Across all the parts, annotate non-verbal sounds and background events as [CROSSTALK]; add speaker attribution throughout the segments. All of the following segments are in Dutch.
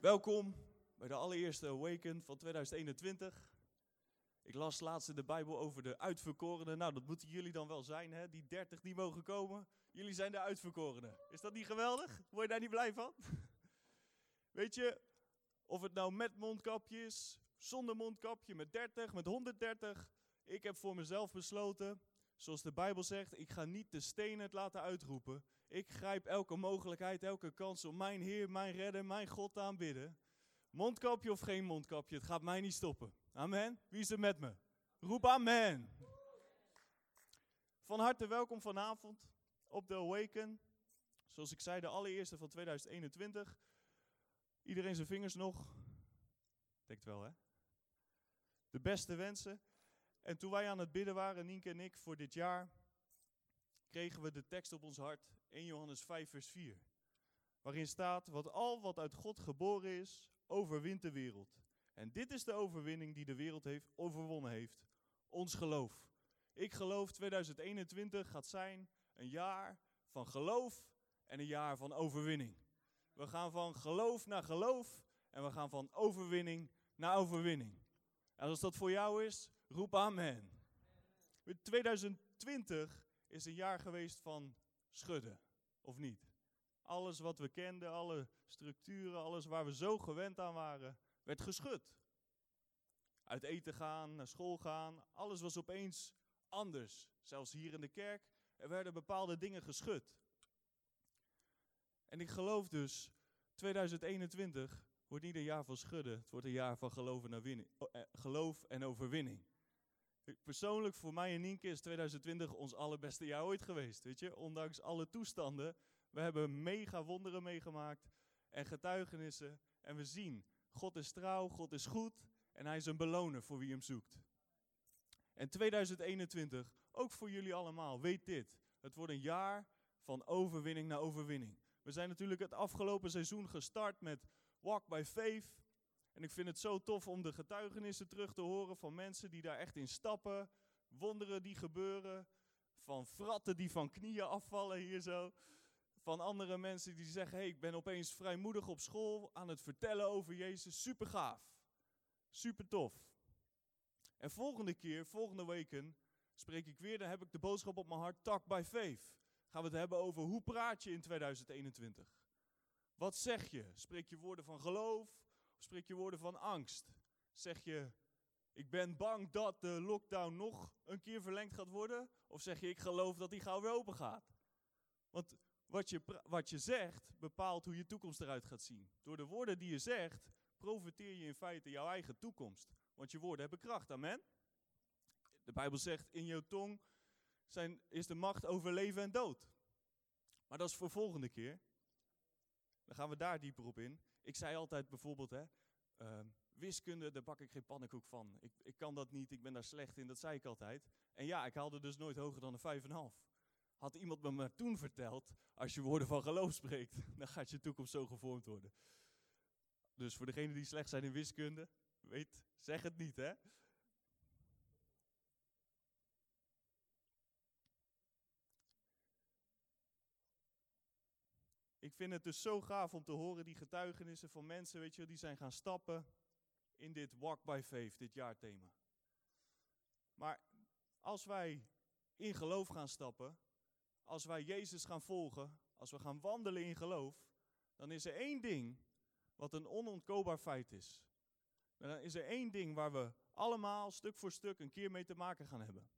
Speaker 1: Welkom bij de allereerste Awaken van 2021. Ik las laatst in de Bijbel over de uitverkorenen. Nou, dat moeten jullie dan wel zijn, hè? Die 30 die mogen komen. Jullie zijn de uitverkorenen. Is dat niet geweldig? Word je daar niet blij van? [LAUGHS] Weet je, of het nou met mondkapje is, zonder mondkapje, met 30, met 130. Ik heb voor mezelf besloten, zoals de Bijbel zegt, ik ga niet de stenen het laten uitroepen. Ik grijp elke mogelijkheid, elke kans om mijn Heer, mijn Redder, mijn God te aanbidden. Mondkapje of geen mondkapje, het gaat mij niet stoppen. Amen. Wie is er met me? Roep amen. Van harte welkom vanavond op de Awaken. Zoals ik zei, de allereerste van 2021. Iedereen zijn vingers nog? Denkt wel, hè? De beste wensen. En toen wij aan het bidden waren, Nienke en ik, voor dit jaar, kregen we de tekst op ons hart, 1 Johannes 5, vers 4. Waarin staat, wat al wat uit God geboren is, overwint de wereld. En dit is de overwinning die de wereld heeft overwonnen heeft. Ons geloof. Ik geloof 2021 gaat zijn een jaar van geloof en een jaar van overwinning. We gaan van geloof naar geloof en we gaan van overwinning naar overwinning. En als dat voor jou is, roep amen. 2020 is een jaar geweest van schudden, of niet? Alles wat we kenden, alle structuren, alles waar we zo gewend aan waren, werd geschud. Uit eten gaan, naar school gaan, alles was opeens anders. Zelfs hier in de kerk, er werden bepaalde dingen geschud. En ik geloof dus, 2021 wordt niet een jaar van schudden, het wordt een jaar van geloof en, eh, geloof en overwinning. Persoonlijk voor mij en Nienke is 2020 ons allerbeste jaar ooit geweest. Weet je? Ondanks alle toestanden. We hebben mega wonderen meegemaakt en getuigenissen. En we zien, God is trouw, God is goed en hij is een beloner voor wie hem zoekt. En 2021, ook voor jullie allemaal, weet dit. Het wordt een jaar van overwinning naar overwinning. We zijn natuurlijk het afgelopen seizoen gestart met Walk by Faith. En ik vind het zo tof om de getuigenissen terug te horen van mensen die daar echt in stappen. Wonderen die gebeuren. Van fratten die van knieën afvallen hier zo. Van andere mensen die zeggen, hey, ik ben opeens vrijmoedig op school aan het vertellen over Jezus. Super gaaf. Super tof. En volgende keer, volgende weken, spreek ik weer, dan heb ik de boodschap op mijn hart, talk by faith. Gaan we het hebben over hoe praat je in 2021? Wat zeg je? Spreek je woorden van geloof? Spreek je woorden van angst? Zeg je, ik ben bang dat de lockdown nog een keer verlengd gaat worden? Of zeg je, ik geloof dat die gauw weer open gaat? Want wat je, wat je zegt bepaalt hoe je toekomst eruit gaat zien. Door de woorden die je zegt, profiteer je in feite jouw eigen toekomst. Want je woorden hebben kracht, amen? De Bijbel zegt, in jouw tong zijn, is de macht over leven en dood. Maar dat is voor volgende keer. Dan gaan we daar dieper op in. Ik zei altijd bijvoorbeeld, hè, uh, wiskunde, daar bak ik geen pannenkoek van. Ik, ik kan dat niet, ik ben daar slecht in, dat zei ik altijd. En ja, ik haalde dus nooit hoger dan een 5,5. Had iemand me maar toen verteld, als je woorden van geloof spreekt, [LAUGHS] dan gaat je toekomst zo gevormd worden. Dus voor degenen die slecht zijn in wiskunde, weet, zeg het niet hè. Ik vind het dus zo gaaf om te horen die getuigenissen van mensen, weet je, die zijn gaan stappen in dit Walk by Faith, dit jaarthema. Maar als wij in geloof gaan stappen, als wij Jezus gaan volgen, als we gaan wandelen in geloof, dan is er één ding wat een onontkoopbaar feit is. dan is er één ding waar we allemaal stuk voor stuk een keer mee te maken gaan hebben.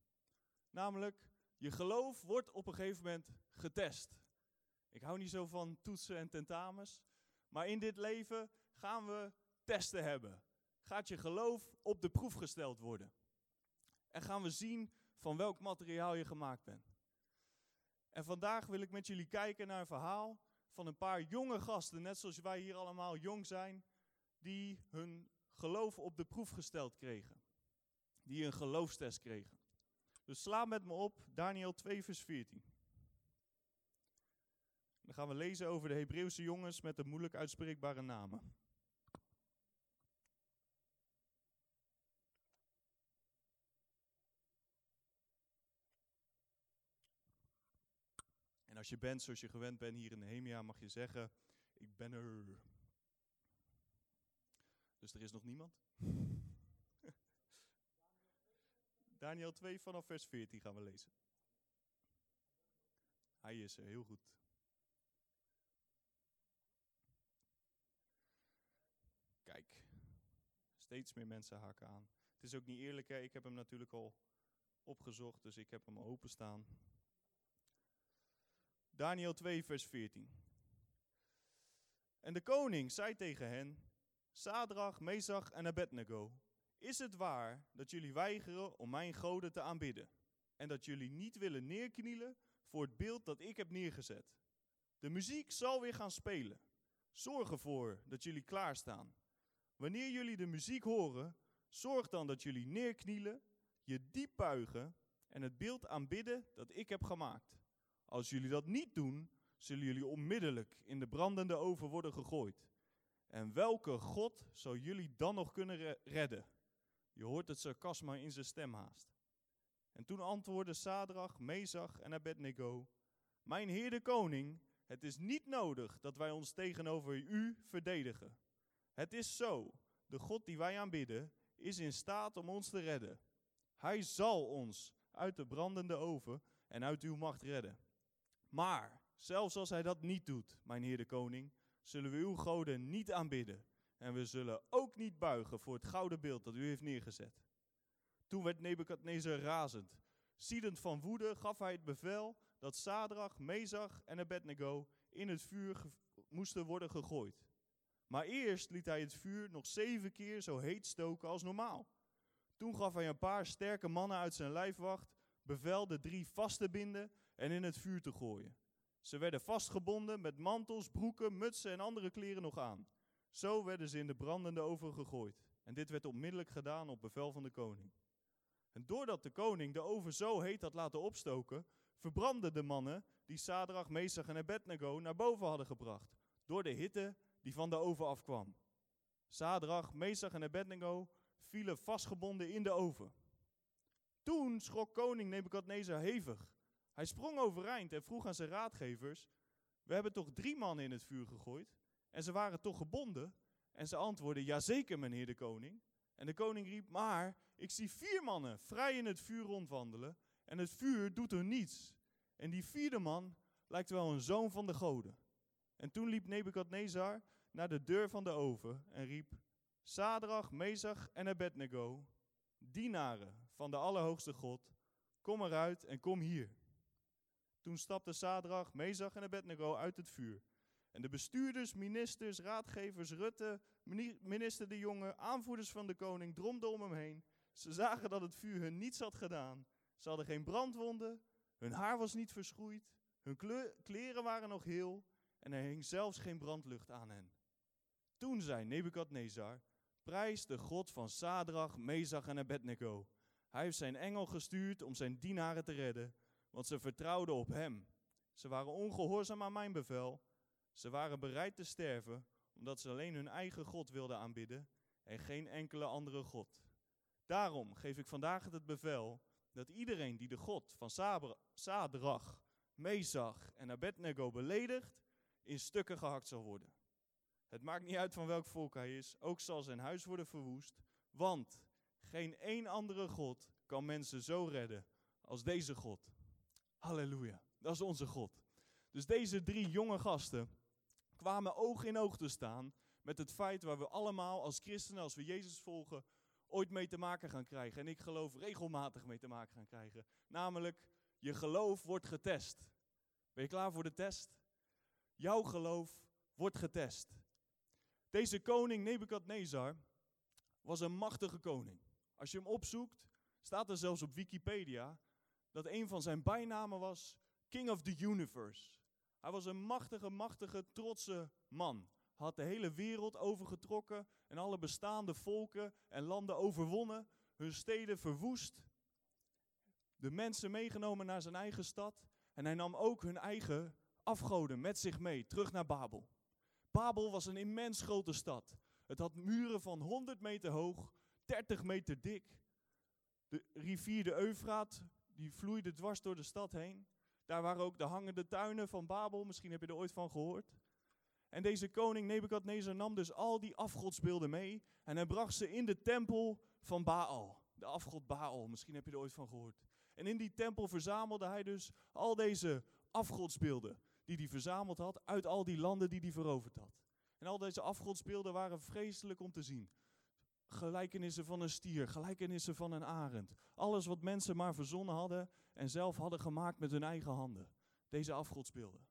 Speaker 1: Namelijk, je geloof wordt op een gegeven moment getest. Ik hou niet zo van toetsen en tentamens. Maar in dit leven gaan we testen hebben. Gaat je geloof op de proef gesteld worden. En gaan we zien van welk materiaal je gemaakt bent. En vandaag wil ik met jullie kijken naar een verhaal van een paar jonge gasten, net zoals wij hier allemaal jong zijn, die hun geloof op de proef gesteld kregen. Die een geloofstest kregen. Dus sla met me op Daniel 2, vers 14. Dan gaan we lezen over de Hebreeuwse jongens met de moeilijk uitspreekbare namen. En als je bent zoals je gewend bent hier in Nehemia, mag je zeggen, ik ben er. Dus er is nog niemand. [LAUGHS] Daniel 2 vanaf vers 14 gaan we lezen. Hij is er, heel goed. Kijk, steeds meer mensen haken aan. Het is ook niet eerlijk, hè? ik heb hem natuurlijk al opgezocht, dus ik heb hem openstaan. Daniel 2, vers 14. En de koning zei tegen hen, Sadrach, Mesach en Abednego, is het waar dat jullie weigeren om mijn goden te aanbidden en dat jullie niet willen neerknielen voor het beeld dat ik heb neergezet? De muziek zal weer gaan spelen. Zorg ervoor dat jullie klaarstaan. Wanneer jullie de muziek horen, zorg dan dat jullie neerknielen, je diep buigen en het beeld aanbidden dat ik heb gemaakt. Als jullie dat niet doen, zullen jullie onmiddellijk in de brandende oven worden gegooid. En welke God zou jullie dan nog kunnen redden? Je hoort het sarcasme in zijn stem haast. En toen antwoordde Sadrach, Mesach en Abednego: Mijn heer de koning, het is niet nodig dat wij ons tegenover u verdedigen. Het is zo, de God die wij aanbidden is in staat om ons te redden. Hij zal ons uit de brandende oven en uit uw macht redden. Maar zelfs als hij dat niet doet, mijn heer de koning, zullen we uw goden niet aanbidden. En we zullen ook niet buigen voor het gouden beeld dat u heeft neergezet. Toen werd Nebukadnezar razend. Ziedend van woede gaf hij het bevel dat Sadrach, Mesach en Abednego in het vuur moesten worden gegooid. Maar eerst liet hij het vuur nog zeven keer zo heet stoken als normaal. Toen gaf hij een paar sterke mannen uit zijn lijfwacht bevel de drie vast te binden en in het vuur te gooien. Ze werden vastgebonden met mantels, broeken, mutsen en andere kleren nog aan. Zo werden ze in de brandende oven gegooid. En dit werd onmiddellijk gedaan op bevel van de koning. En doordat de koning de oven zo heet had laten opstoken, verbrandden de mannen die Sadrach, Mesach en Abednego naar boven hadden gebracht, door de hitte die van de oven afkwam. Sadrach, Mesach en Abednego vielen vastgebonden in de oven. Toen schrok koning Nebukadnezar hevig. Hij sprong overeind en vroeg aan zijn raadgevers: We hebben toch drie mannen in het vuur gegooid? En ze waren toch gebonden? En ze antwoordden: Jazeker, meneer de koning. En de koning riep: Maar ik zie vier mannen vrij in het vuur rondwandelen. En het vuur doet er niets. En die vierde man lijkt wel een zoon van de goden. En toen liep Nebukadnezar naar de deur van de oven en riep: Sadrach, Mesach en Abednego, dienaren van de Allerhoogste God, kom eruit en kom hier. Toen stapte Sadrach, Mesach en Abednego uit het vuur. En de bestuurders, ministers, raadgevers, Rutte, minister de Jonge, aanvoerders van de koning dromden om hem heen. Ze zagen dat het vuur hun niets had gedaan. Ze hadden geen brandwonden, hun haar was niet verschroeid, hun kleren waren nog heel en er hing zelfs geen brandlucht aan hen. Toen zei Nebukadnezar, prijs de God van Sadrach, Mesach en Abednego. Hij heeft zijn engel gestuurd om zijn dienaren te redden, want ze vertrouwden op hem. Ze waren ongehoorzaam aan mijn bevel. Ze waren bereid te sterven, omdat ze alleen hun eigen God wilden aanbidden en geen enkele andere God. Daarom geef ik vandaag het bevel dat iedereen die de God van Sadrach, Mesach en Abednego beledigt, in stukken gehakt zal worden. Het maakt niet uit van welk volk hij is, ook zal zijn huis worden verwoest, want geen één andere God kan mensen zo redden als deze God. Halleluja, dat is onze God. Dus deze drie jonge gasten kwamen oog in oog te staan met het feit waar we allemaal als christenen, als we Jezus volgen, ooit mee te maken gaan krijgen. En ik geloof regelmatig mee te maken gaan krijgen. Namelijk, je geloof wordt getest. Ben je klaar voor de test? Jouw geloof wordt getest. Deze koning Nebukadnezar was een machtige koning. Als je hem opzoekt, staat er zelfs op Wikipedia dat een van zijn bijnamen was King of the Universe. Hij was een machtige, machtige, trotse man. Had de hele wereld overgetrokken en alle bestaande volken en landen overwonnen, hun steden verwoest, de mensen meegenomen naar zijn eigen stad en hij nam ook hun eigen afgoden met zich mee, terug naar Babel. Babel was een immens grote stad. Het had muren van 100 meter hoog, 30 meter dik. De rivier de Eufraat, die vloeide dwars door de stad heen. Daar waren ook de hangende tuinen van Babel, misschien heb je er ooit van gehoord. En deze koning Nebukadnezar nam dus al die afgodsbeelden mee en hij bracht ze in de tempel van Baal. De afgod Baal, misschien heb je er ooit van gehoord. En in die tempel verzamelde hij dus al deze afgodsbeelden die hij verzameld had uit al die landen die hij veroverd had. En al deze afgodsbeelden waren vreselijk om te zien. Gelijkenissen van een stier, gelijkenissen van een arend. Alles wat mensen maar verzonnen hadden en zelf hadden gemaakt met hun eigen handen. Deze afgodsbeelden.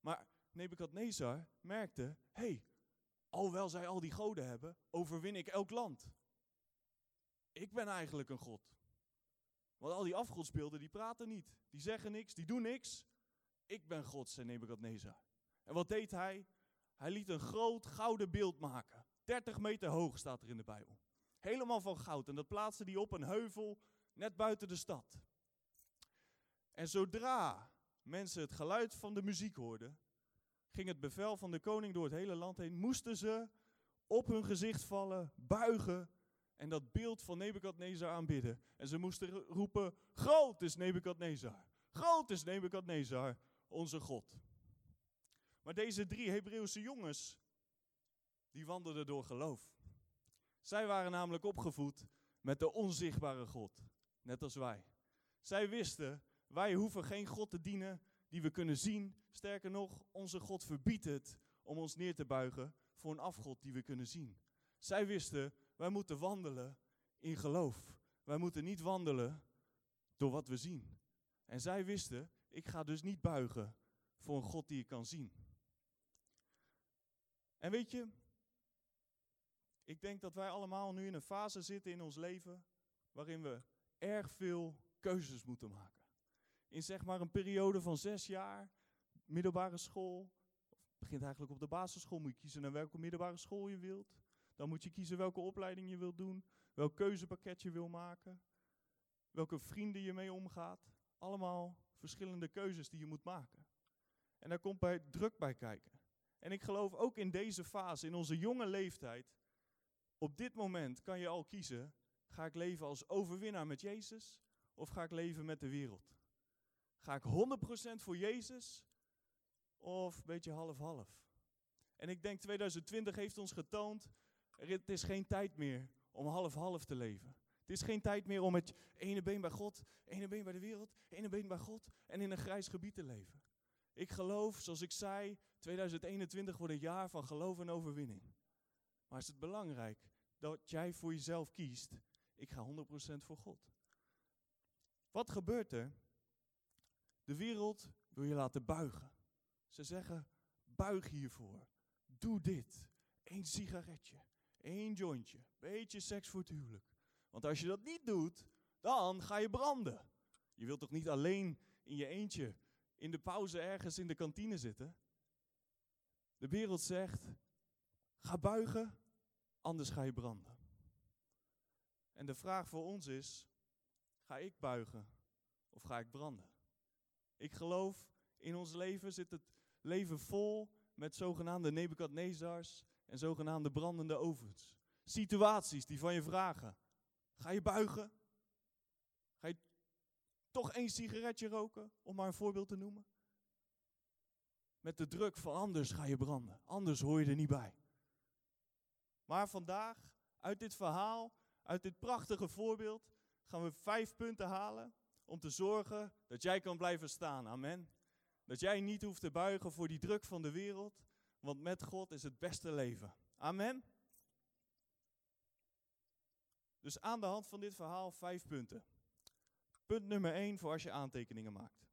Speaker 1: Maar Nebukadnezar merkte, hey, alhoewel zij al die goden hebben, overwin ik elk land. Ik ben eigenlijk een god. Want al die afgodsbeelden die praten niet, die zeggen niks, die doen niks. Ik ben God, zei Nebukadnezar. En wat deed hij? Hij liet een groot gouden beeld maken. 30 meter hoog staat er in de Bijbel. Helemaal van goud. En dat plaatste hij op een heuvel net buiten de stad. En zodra mensen het geluid van de muziek hoorden, ging het bevel van de koning door het hele land heen. Moesten ze op hun gezicht vallen, buigen en dat beeld van Nebukadnezar aanbidden. En ze moesten roepen, groot is Nebukadnezar. Groot is Nebukadnezar, onze God. Maar deze drie Hebreeuwse jongens, die wandelden door geloof. Zij waren namelijk opgevoed met de onzichtbare God, net als wij. Zij wisten, wij hoeven geen God te dienen die we kunnen zien. Sterker nog, onze God verbiedt het om ons neer te buigen voor een afgod die we kunnen zien. Zij wisten, wij moeten wandelen in geloof. Wij moeten niet wandelen door wat we zien. En zij wisten, ik ga dus niet buigen voor een God die ik kan zien. En weet je, ik denk dat wij allemaal nu in een fase zitten in ons leven waarin we erg veel keuzes moeten maken. In zeg maar een periode van zes jaar, middelbare school, begint eigenlijk op de basisschool, moet je kiezen naar welke middelbare school je wilt. Dan moet je kiezen welke opleiding je wilt doen, welk keuzepakket je wil maken, welke vrienden je mee omgaat. Allemaal verschillende keuzes die je moet maken. En daar komt bij druk bij kijken. En ik geloof ook in deze fase, in onze jonge leeftijd, op dit moment kan je al kiezen, ga ik leven als overwinnaar met Jezus of ga ik leven met de wereld? Ga ik 100% voor Jezus of beetje half-half? En ik denk 2020 heeft ons getoond, het is geen tijd meer om half-half te leven. Het is geen tijd meer om met ene been bij God, ene been bij de wereld, ene been bij God en in een grijs gebied te leven. Ik geloof, zoals ik zei, 2021 wordt een jaar van geloof en overwinning. Maar is het belangrijk dat jij voor jezelf kiest, ik ga 100% voor God. Wat gebeurt er? De wereld wil je laten buigen. Ze zeggen, buig hiervoor. Doe dit. Eén sigaretje, één jointje, beetje seks voor het huwelijk. Want als je dat niet doet, dan ga je branden. Je wilt toch niet alleen in je eentje in de pauze ergens in de kantine zitten? De wereld zegt, ga buigen, anders ga je branden. En de vraag voor ons is, ga ik buigen of ga ik branden? Ik geloof, in ons leven zit het leven vol met zogenaamde Nebukadnezars en zogenaamde brandende ovens. Situaties die van je vragen, ga je buigen? Ga je toch één sigaretje roken, om maar een voorbeeld te noemen? Met de druk van anders ga je branden, anders hoor je er niet bij. Maar vandaag, uit dit verhaal, uit dit prachtige voorbeeld, gaan we vijf punten halen om te zorgen dat jij kan blijven staan. Amen. Dat jij niet hoeft te buigen voor die druk van de wereld, want met God is het beste leven. Amen. Dus aan de hand van dit verhaal vijf punten. Punt nummer één voor als je aantekeningen maakt.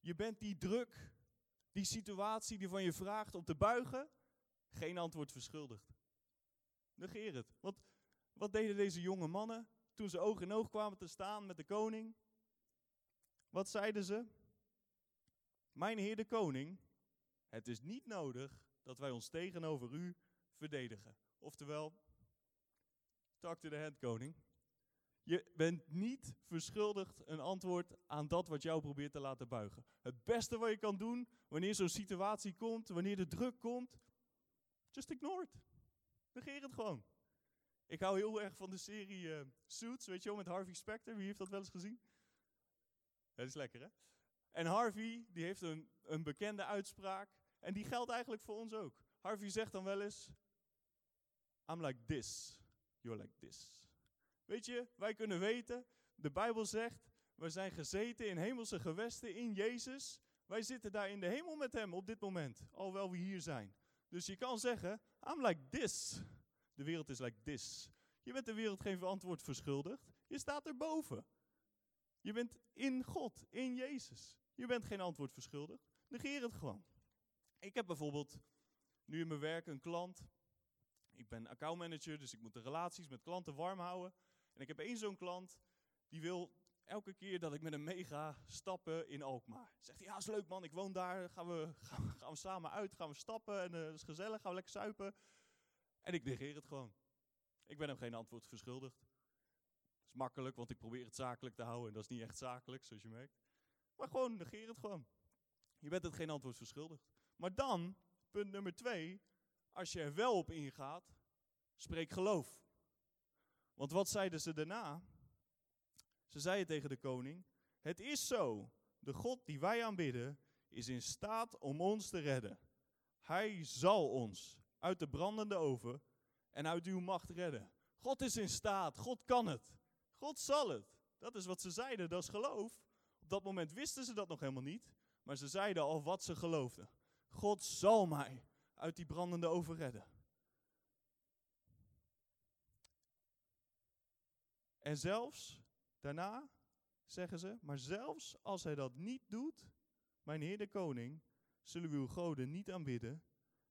Speaker 1: Je bent die druk, die situatie die van je vraagt om te buigen, geen antwoord verschuldigd. Negeer het. Want wat deden deze jonge mannen toen ze oog in oog kwamen te staan met de koning? Wat zeiden ze? Mijn heer de koning, het is niet nodig dat wij ons tegenover u verdedigen. Oftewel, talk to the hand koning. Je bent niet verschuldigd een antwoord aan dat wat jou probeert te laten buigen. Het beste wat je kan doen wanneer zo'n situatie komt, wanneer de druk komt, just ignore it. Negeer het gewoon. Ik hou heel erg van de serie uh, Suits, weet je wel, met Harvey Specter. Wie heeft dat wel eens gezien? Dat is lekker, hè? En Harvey, die heeft een, een bekende uitspraak. En die geldt eigenlijk voor ons ook. Harvey zegt dan wel eens: I'm like this, you're like this. Weet je, wij kunnen weten, de Bijbel zegt, we zijn gezeten in hemelse gewesten in Jezus. Wij zitten daar in de hemel met hem op dit moment, alhoewel we hier zijn. Dus je kan zeggen, I'm like this. De wereld is like this. Je bent de wereld geen verantwoord verschuldigd. Je staat erboven. Je bent in God, in Jezus. Je bent geen antwoord verschuldigd. Negeer het gewoon. Ik heb bijvoorbeeld nu in mijn werk een klant. Ik ben accountmanager, dus ik moet de relaties met klanten warm houden. En ik heb één zo'n klant, die wil elke keer dat ik met hem meega stappen in Alkmaar. Zegt hij, ja, is leuk man, ik woon daar, gaan we, [LAUGHS] gaan, we samen uit, gaan we stappen en dat is gezellig, gaan we lekker suipen. En ik negeer het gewoon. Ik ben hem geen antwoord verschuldigd. Dat is makkelijk, want ik probeer het zakelijk te houden en dat is niet echt zakelijk, zoals je merkt. Maar gewoon, negeer het gewoon. Je bent het geen antwoord verschuldigd. Maar dan, punt nummer twee, als je er wel op ingaat, spreek geloof. Want wat zeiden ze daarna? Ze zeiden tegen de koning: Het is zo, de God die wij aanbidden is in staat om ons te redden. Hij zal ons uit de brandende oven en uit uw macht redden. God is in staat, God kan het. God zal het. Dat is wat ze zeiden, dat is geloof. Op dat moment wisten ze dat nog helemaal niet, maar ze zeiden al wat ze geloofden. God zal mij uit die brandende oven redden. En zelfs daarna zeggen ze, maar zelfs als hij dat niet doet, mijn heer de koning, zullen we uw goden niet aanbidden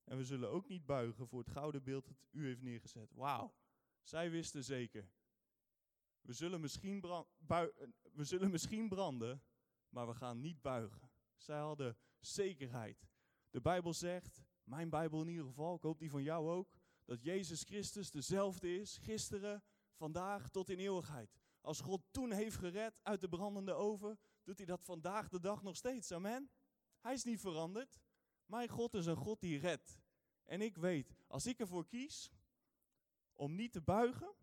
Speaker 1: en we zullen ook niet buigen voor het gouden beeld dat u heeft neergezet. Wauw, zij wisten zeker. We zullen, misschien we zullen misschien branden, maar we gaan niet buigen. Zij hadden zekerheid. De Bijbel zegt, mijn Bijbel in ieder geval, ik hoop die van jou ook, dat Jezus Christus dezelfde is, gisteren, vandaag tot in eeuwigheid. Als God toen heeft gered uit de brandende oven, doet hij dat vandaag de dag nog steeds. Amen. Hij is niet veranderd. Mijn God is een God die redt. En ik weet, als ik ervoor kies om niet te buigen,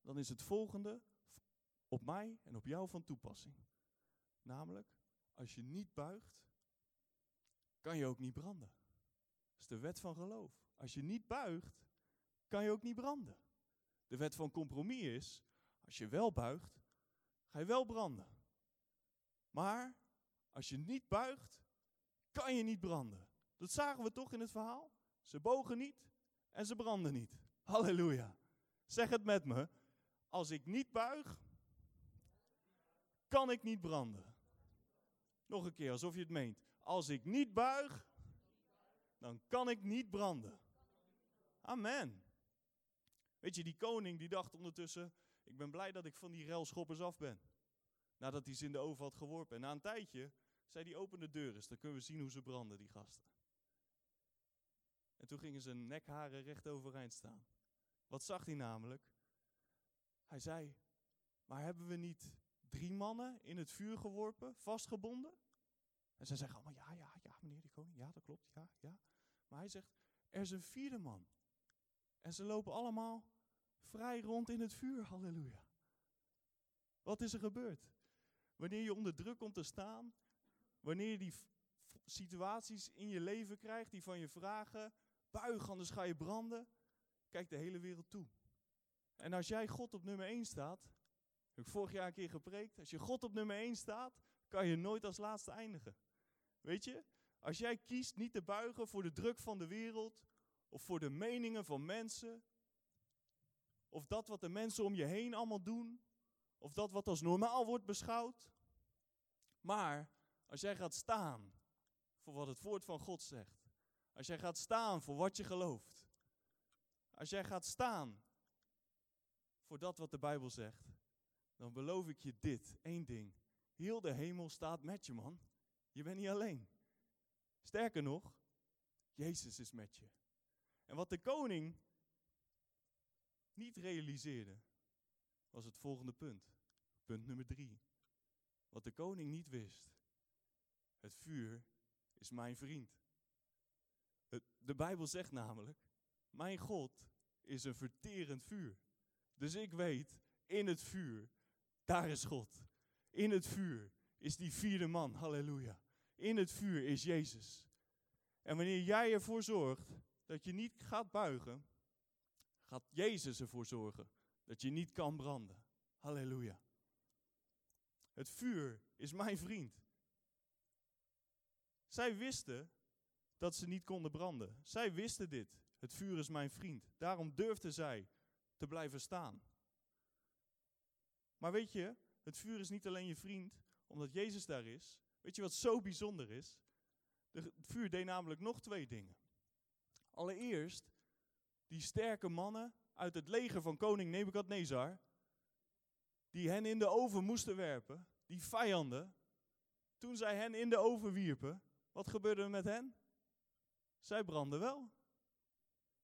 Speaker 1: dan is het volgende op mij en op jou van toepassing. Namelijk, als je niet buigt, kan je ook niet branden. Dat is de wet van geloof. Als je niet buigt, kan je ook niet branden. De wet van compromis is, als je wel buigt, ga je wel branden. Maar als je niet buigt, kan je niet branden. Dat zagen we toch in het verhaal? Ze bogen niet en ze branden niet. Halleluja. Zeg het met me. Als ik niet buig, kan ik niet branden. Nog een keer, alsof je het meent. Als ik niet buig, dan kan ik niet branden. Amen. Weet je, die koning die dacht ondertussen, ik ben blij dat ik van die relschoppers af ben. Nadat hij ze in de oven had geworpen. En na een tijdje zei hij, open de deur eens, dan kunnen we zien hoe ze branden, die gasten. En toen gingen zijn nekharen recht overeind staan. Wat zag hij namelijk? Hij zei, maar hebben we niet drie mannen in het vuur geworpen, vastgebonden? En zij zeggen allemaal, ja, ja, ja, meneer de koning, ja, dat klopt, ja, ja. Maar hij zegt, er is een vierde man. En ze lopen allemaal vrij rond in het vuur, halleluja. Wat is er gebeurd? Wanneer je onder druk komt te staan, wanneer je die situaties in je leven krijgt die van je vragen, buig, anders ga je branden, kijkt de hele wereld toe. En als jij God op nummer 1 staat, heb ik vorig jaar een keer gepreekt, als je God op nummer 1 staat, kan je nooit als laatste eindigen. Weet je, als jij kiest niet te buigen voor de druk van de wereld, of voor de meningen van mensen, of dat wat de mensen om je heen allemaal doen, of dat wat als normaal wordt beschouwd. Maar als jij gaat staan voor wat het woord van God zegt, als jij gaat staan voor wat je gelooft, als jij gaat staan voor dat wat de Bijbel zegt, dan beloof ik je dit, één ding. Heel de hemel staat met je, man. Je bent niet alleen. Sterker nog, Jezus is met je. En wat de koning niet realiseerde, was het volgende punt. Punt nummer drie. Wat de koning niet wist. Het vuur is mijn vriend. de Bijbel zegt namelijk, mijn God is een verterend vuur. Dus ik weet, in het vuur, daar is God. In het vuur is die vierde man, halleluja. In het vuur is Jezus. En wanneer jij ervoor zorgt dat je niet gaat buigen, gaat Jezus ervoor zorgen dat je niet kan branden. Halleluja. Het vuur is mijn vriend. Zij wisten dat ze niet konden branden. Zij wisten dit. Het vuur is mijn vriend. Daarom durfden zij te blijven staan. Maar weet je, het vuur is niet alleen je vriend, omdat Jezus daar is. Weet je wat zo bijzonder is? het vuur deed namelijk nog twee dingen. Allereerst, die sterke mannen uit het leger van koning Nebukadnezar, die hen in de oven moesten werpen, die vijanden, toen zij hen in de oven wierpen, wat gebeurde er met hen? Zij brandden wel.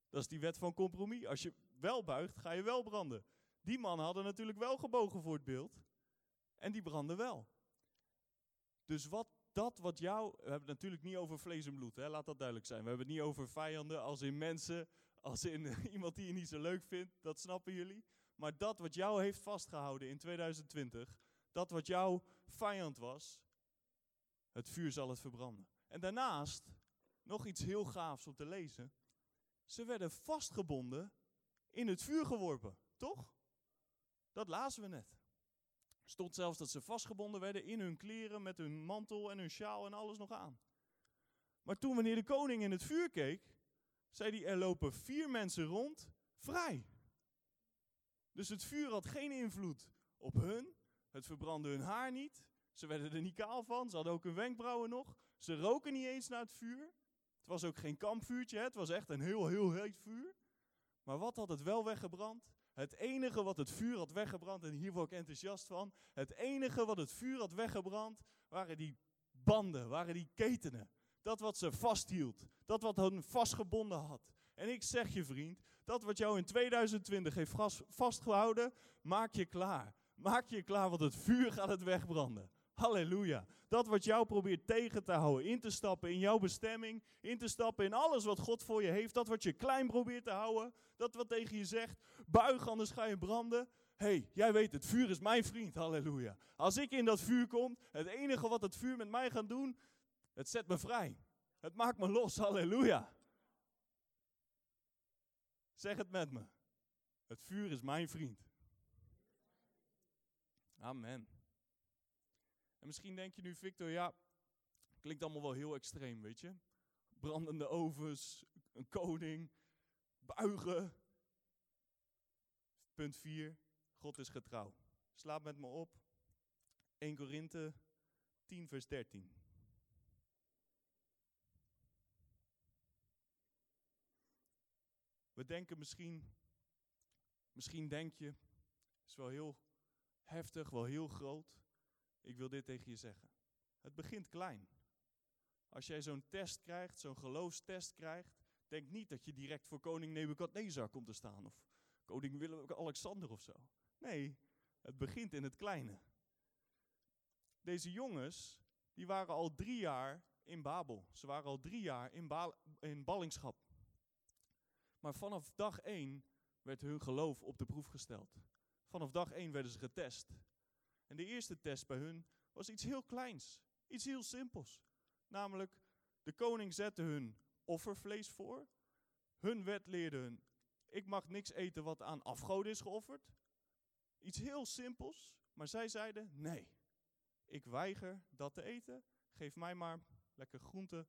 Speaker 1: Dat is die wet van compromis. Als je wel buigt, ga je wel branden. Die mannen hadden natuurlijk wel gebogen voor het beeld. En die brandden wel. Dus wat dat wat jou. We hebben het natuurlijk niet over vlees en bloed, hè? laat dat duidelijk zijn. We hebben het niet over vijanden als in mensen, als in [LAUGHS] iemand die je niet zo leuk vindt. Dat snappen jullie. Maar dat wat jou heeft vastgehouden in 2020, dat wat jouw vijand was, het vuur zal het verbranden. En daarnaast, nog iets heel gaafs om te lezen. Ze werden vastgebonden in het vuur geworpen, toch? Dat lazen we net. Stond zelfs dat ze vastgebonden werden in hun kleren met hun mantel en hun sjaal en alles nog aan. Maar toen wanneer de koning in het vuur keek, zei hij er lopen vier mensen rond vrij. Dus het vuur had geen invloed op hun. Het verbrandde hun haar niet. Ze werden er niet kaal van. Ze hadden ook hun wenkbrauwen nog. Ze roken niet eens naar het vuur. Het was ook geen kampvuurtje. Het was echt een heel, heel heet vuur. Maar wat had het wel weggebrand? Het enige wat het vuur had weggebrand, en hier word ik enthousiast van. Het enige wat het vuur had weggebrand, waren die banden, waren die ketenen. Dat wat ze vasthield. Dat wat hen vastgebonden had. En ik zeg je vriend, dat wat jou in 2020 heeft vastgehouden, maak je klaar. Maak je klaar, want het vuur gaat het wegbranden. Halleluja. Dat wat jou probeert tegen te houden, in te stappen in jouw bestemming, in te stappen in alles wat God voor je heeft, dat wat je klein probeert te houden, dat wat tegen je zegt, buig anders ga je branden. hey, jij weet het, vuur is mijn vriend, halleluja. Als ik in dat vuur kom, het enige wat het vuur met mij gaat doen, het zet me vrij. Het maakt me los, halleluja. Zeg het met me. Het vuur is mijn vriend. Amen. En misschien denk je nu, Victor, ja, klinkt allemaal wel heel extreem, weet je. Brandende ovens, een koning, buigen. Punt 4, God is getrouw. Slaap met me op. 1 Korinthe 10, vers 13. We denken misschien, misschien denk je, is wel heel heftig, wel heel groot. Ik wil dit tegen je zeggen. Het begint klein. Als jij zo'n test krijgt, zo'n geloofstest krijgt, denk niet dat je direct voor koning Nebukadnezar komt te staan. Of koning Willem-Alexander of zo. Nee, het begint in het kleine. Deze jongens, die waren al drie jaar in Babel. Ze waren al drie jaar in, in ballingschap. Maar vanaf dag één werd hun geloof op de proef gesteld. Vanaf dag één werden ze getest. En de eerste test bij hun was iets heel kleins, iets heel simpels. Namelijk, de koning zette hun offervlees voor. Hun wet leerde hun, ik mag niks eten wat aan afgoden is geofferd. Iets heel simpels, maar zij zeiden, nee, ik weiger dat te eten. Geef mij maar lekker groente,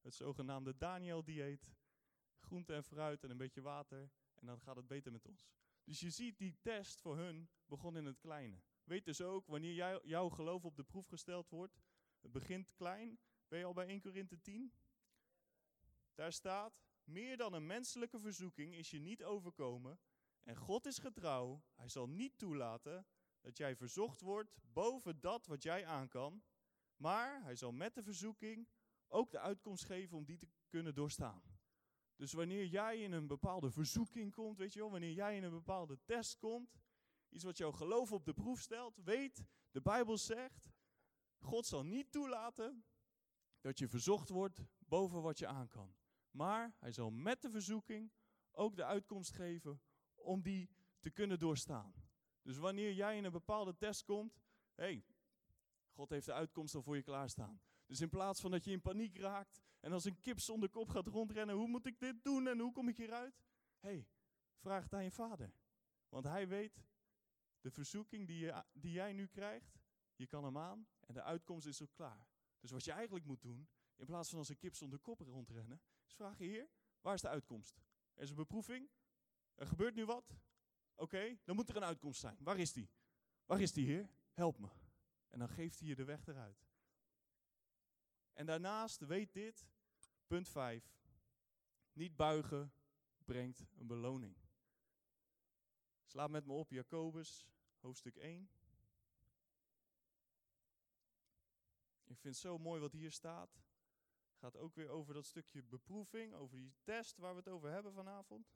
Speaker 1: het zogenaamde Daniel-dieet. Groente en fruit en een beetje water en dan gaat het beter met ons. Dus je ziet, die test voor hun begon in het kleine. Weet dus ook, wanneer jouw geloof op de proef gesteld wordt, het begint klein. Ben je al bij 1 Korinthe 10? Daar staat, meer dan een menselijke verzoeking is je niet overkomen. En God is getrouw, hij zal niet toelaten dat jij verzocht wordt boven dat wat jij aan kan. Maar hij zal met de verzoeking ook de uitkomst geven om die te kunnen doorstaan. Dus wanneer jij in een bepaalde verzoeking komt, weet je wel, wanneer jij in een bepaalde test komt, iets wat jouw geloof op de proef stelt, weet, de Bijbel zegt, God zal niet toelaten dat je verzocht wordt boven wat je aan kan. Maar hij zal met de verzoeking ook de uitkomst geven om die te kunnen doorstaan. Dus wanneer jij in een bepaalde test komt, hé, hey, God heeft de uitkomst al voor je klaarstaan. Dus in plaats van dat je in paniek raakt en als een kip zonder kop gaat rondrennen, hoe moet ik dit doen en hoe kom ik hieruit? Hé, hey, vraag het aan je vader. Want hij weet, de verzoeking die, die jij nu krijgt, je kan hem aan en de uitkomst is ook klaar. Dus wat je eigenlijk moet doen, in plaats van als een kip zonder kop rondrennen, is vragen, Heer, waar is de uitkomst? Er is een beproeving, er gebeurt nu wat. Oké, dan moet er een uitkomst zijn. Waar is die? Waar is die, Heer? Help me. En dan geeft hij je de weg eruit. En daarnaast weet dit, punt 5, niet buigen brengt een beloning. Slaap met me op, Jacobus, hoofdstuk 1. Ik vind het zo mooi wat hier staat. Gaat ook weer over dat stukje beproeving, over die test waar we het over hebben vanavond.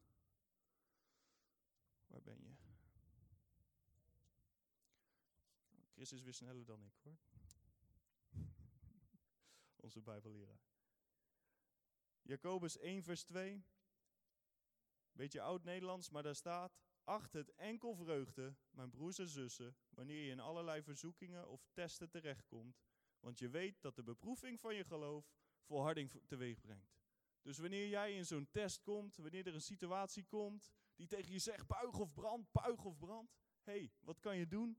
Speaker 1: Waar ben je? Chris is weer sneller dan ik hoor. [LAUGHS] Onze Bijbelleraar. Jacobus 1, vers 2. Beetje oud Nederlands, maar daar staat: Acht het enkel vreugde, mijn broers en zussen, wanneer je in allerlei verzoekingen of testen terechtkomt, want je weet dat de beproeving van je geloof volharding teweeg brengt. Dus wanneer jij in zo'n test komt, wanneer er een situatie komt die tegen je zegt: buig of brand, buig of brand. hey, wat kan je doen?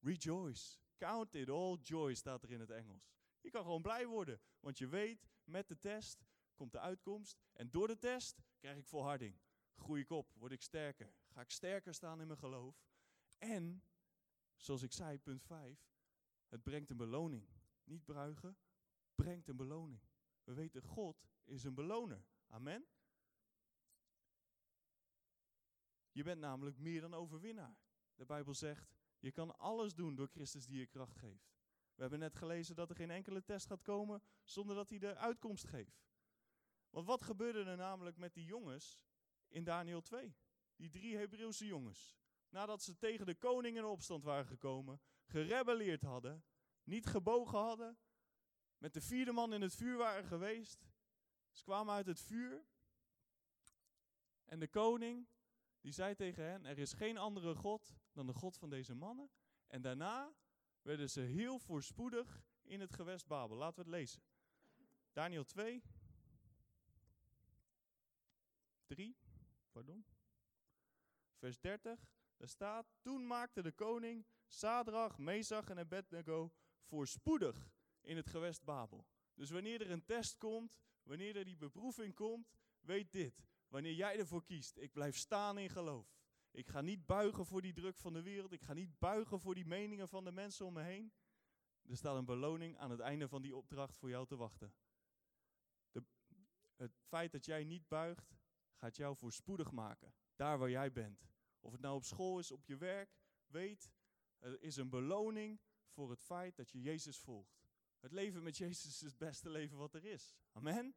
Speaker 1: Rejoice. Count it all joy staat er in het Engels. Je kan gewoon blij worden, want je weet, met de test komt de uitkomst. En door de test krijg ik volharding. Groei ik op, word ik sterker. Ga ik sterker staan in mijn geloof. En, zoals ik zei, punt 5, het brengt een beloning. Niet bruigen, brengt een beloning. We weten, God is een beloner. Amen. Je bent namelijk meer dan overwinnaar. De Bijbel zegt, je kan alles doen door Christus die je kracht geeft. We hebben net gelezen dat er geen enkele test gaat komen zonder dat hij de uitkomst geeft. Want wat gebeurde er namelijk met die jongens in Daniel 2? Die drie Hebreeuwse jongens. Nadat ze tegen de koning in opstand waren gekomen, gerebelleerd hadden, niet gebogen hadden, met de vierde man in het vuur waren geweest. Ze kwamen uit het vuur. En de koning, die zei tegen hen, er is geen andere God dan de God van deze mannen. En daarna werden ze heel voorspoedig in het gewest Babel. Laten we het lezen. Daniel 2. 3, pardon. Vers 30. Daar staat, toen maakte de koning Sadrach, Mesach en Abednego voorspoedig in het gewest Babel. Dus wanneer er een test komt, wanneer er die beproeving komt, weet dit. Wanneer jij ervoor kiest, ik blijf staan in geloof. Ik ga niet buigen voor die druk van de wereld. Ik ga niet buigen voor die meningen van de mensen om me heen. Er staat een beloning aan het einde van die opdracht voor jou te wachten. De, het feit dat jij niet buigt, gaat jou voorspoedig maken. Daar waar jij bent. Of het nou op school is, op je werk. Weet, er is een beloning voor het feit dat je Jezus volgt. Het leven met Jezus is het beste leven wat er is. Amen.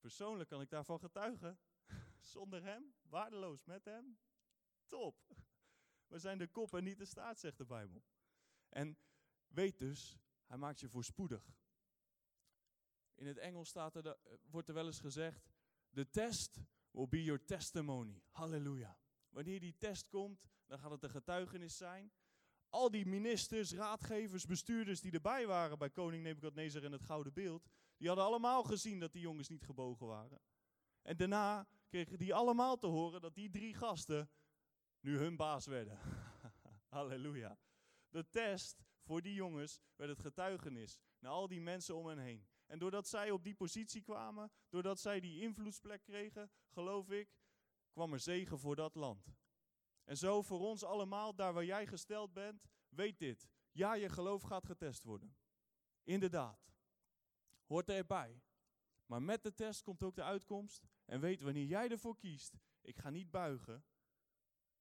Speaker 1: Persoonlijk kan ik daarvan getuigen. [LAUGHS] Zonder hem, waardeloos. Met hem, top. We zijn de kop en niet de staart, zegt de Bijbel. En weet dus, hij maakt je voorspoedig. In het Engels staat er, wordt er wel eens gezegd, the test will be your testimony. Halleluja. Wanneer die test komt, dan gaat het een getuigenis zijn. Al die ministers, raadgevers, bestuurders die erbij waren bij koning Nebukadnezar in het gouden beeld, die hadden allemaal gezien dat die jongens niet gebogen waren. En daarna kregen die allemaal te horen dat die drie gasten nu hun baas werden. [LAUGHS] Halleluja. De test voor die jongens werd het getuigenis naar al die mensen om hen heen. En doordat zij op die positie kwamen, doordat zij die invloedsplek kregen, geloof ik, kwam er zegen voor dat land. En zo voor ons allemaal, daar waar jij gesteld bent, weet dit. Ja, je geloof gaat getest worden. Inderdaad. Hoort erbij. Maar met de test komt ook de uitkomst. En weet, wanneer jij ervoor kiest, ik ga niet buigen,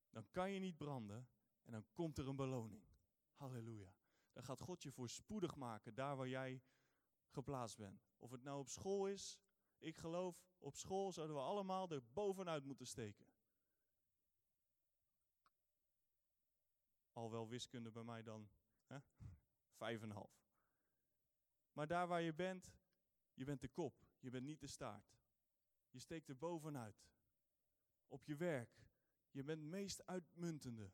Speaker 1: dan kan je niet branden en dan komt er een beloning. Halleluja. Dan gaat God je voorspoedig maken daar waar jij geplaatst bent. Of het nou op school is, ik geloof, op school zouden we allemaal er bovenuit moeten steken. Al wel wiskunde bij mij dan, hè? [LAUGHS] vijf en een half. Maar daar waar je bent, je bent de kop, je bent niet de staart. Je steekt er bovenuit. Op je werk, je bent meest uitmuntende.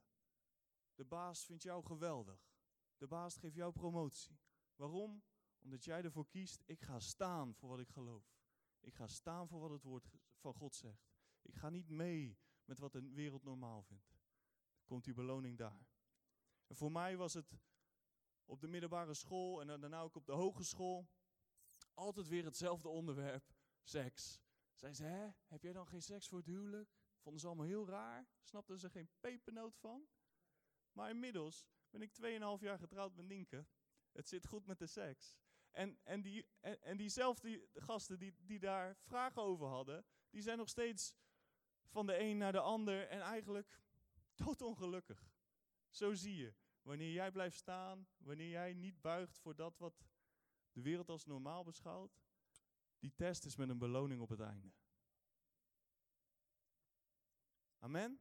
Speaker 1: De baas vindt jou geweldig. De baas geeft jou promotie. Waarom? Omdat jij ervoor kiest, ik ga staan voor wat ik geloof. Ik ga staan voor wat het woord van God zegt. Ik ga niet mee met wat de wereld normaal vindt. Komt die beloning daar. En voor mij was het op de middelbare school en daarna ook op de hogeschool altijd weer hetzelfde onderwerp, seks. Zei ze, hè, heb jij dan geen seks voor het huwelijk? Vonden ze allemaal heel raar, snapten ze geen pepernoot van. Maar inmiddels ben ik 2,5 jaar getrouwd met Nienke. Het zit goed met de seks. En, en, die, en, diezelfde gasten die, die daar vragen over hadden, die zijn nog steeds van de een naar de ander en eigenlijk doodongelukkig. Zo zie je. Wanneer jij blijft staan, wanneer jij niet buigt voor dat wat de wereld als normaal beschouwt, die test is met een beloning op het einde. Amen.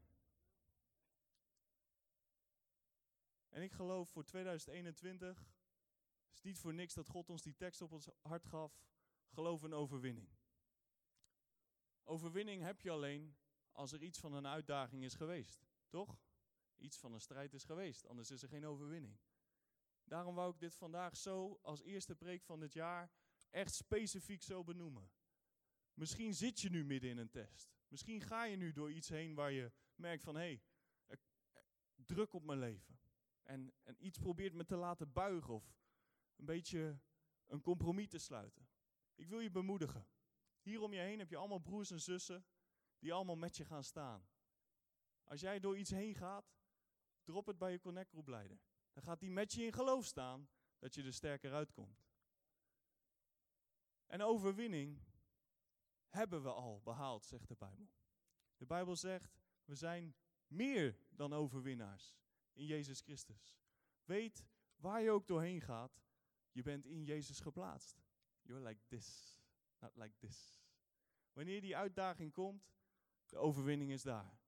Speaker 1: En ik geloof voor 2021 is niet voor niks dat God ons die tekst op ons hart gaf. Geloof een overwinning. Overwinning heb je alleen als er iets van een uitdaging is geweest, toch? Iets van een strijd is geweest, anders is er geen overwinning. Daarom wou ik dit vandaag zo als eerste preek van dit jaar echt specifiek zo benoemen. Misschien zit je nu midden in een test. Misschien ga je nu door iets heen waar je merkt van hé, hey, druk op mijn leven. En, en iets probeert me te laten buigen of een beetje een compromis te sluiten. Ik wil je bemoedigen. Hier om je heen heb je allemaal broers en zussen die allemaal met je gaan staan. Als jij door iets heen gaat, drop het bij je Connect Groep leider. Dan gaat die met je in geloof staan dat je er sterker uitkomt. En overwinning hebben we al behaald, zegt de Bijbel. De Bijbel zegt, we zijn meer dan overwinnaars in Jezus Christus. Weet waar je ook doorheen gaat, je bent in Jezus geplaatst. You're like this, not like this. Wanneer die uitdaging komt, de overwinning is daar.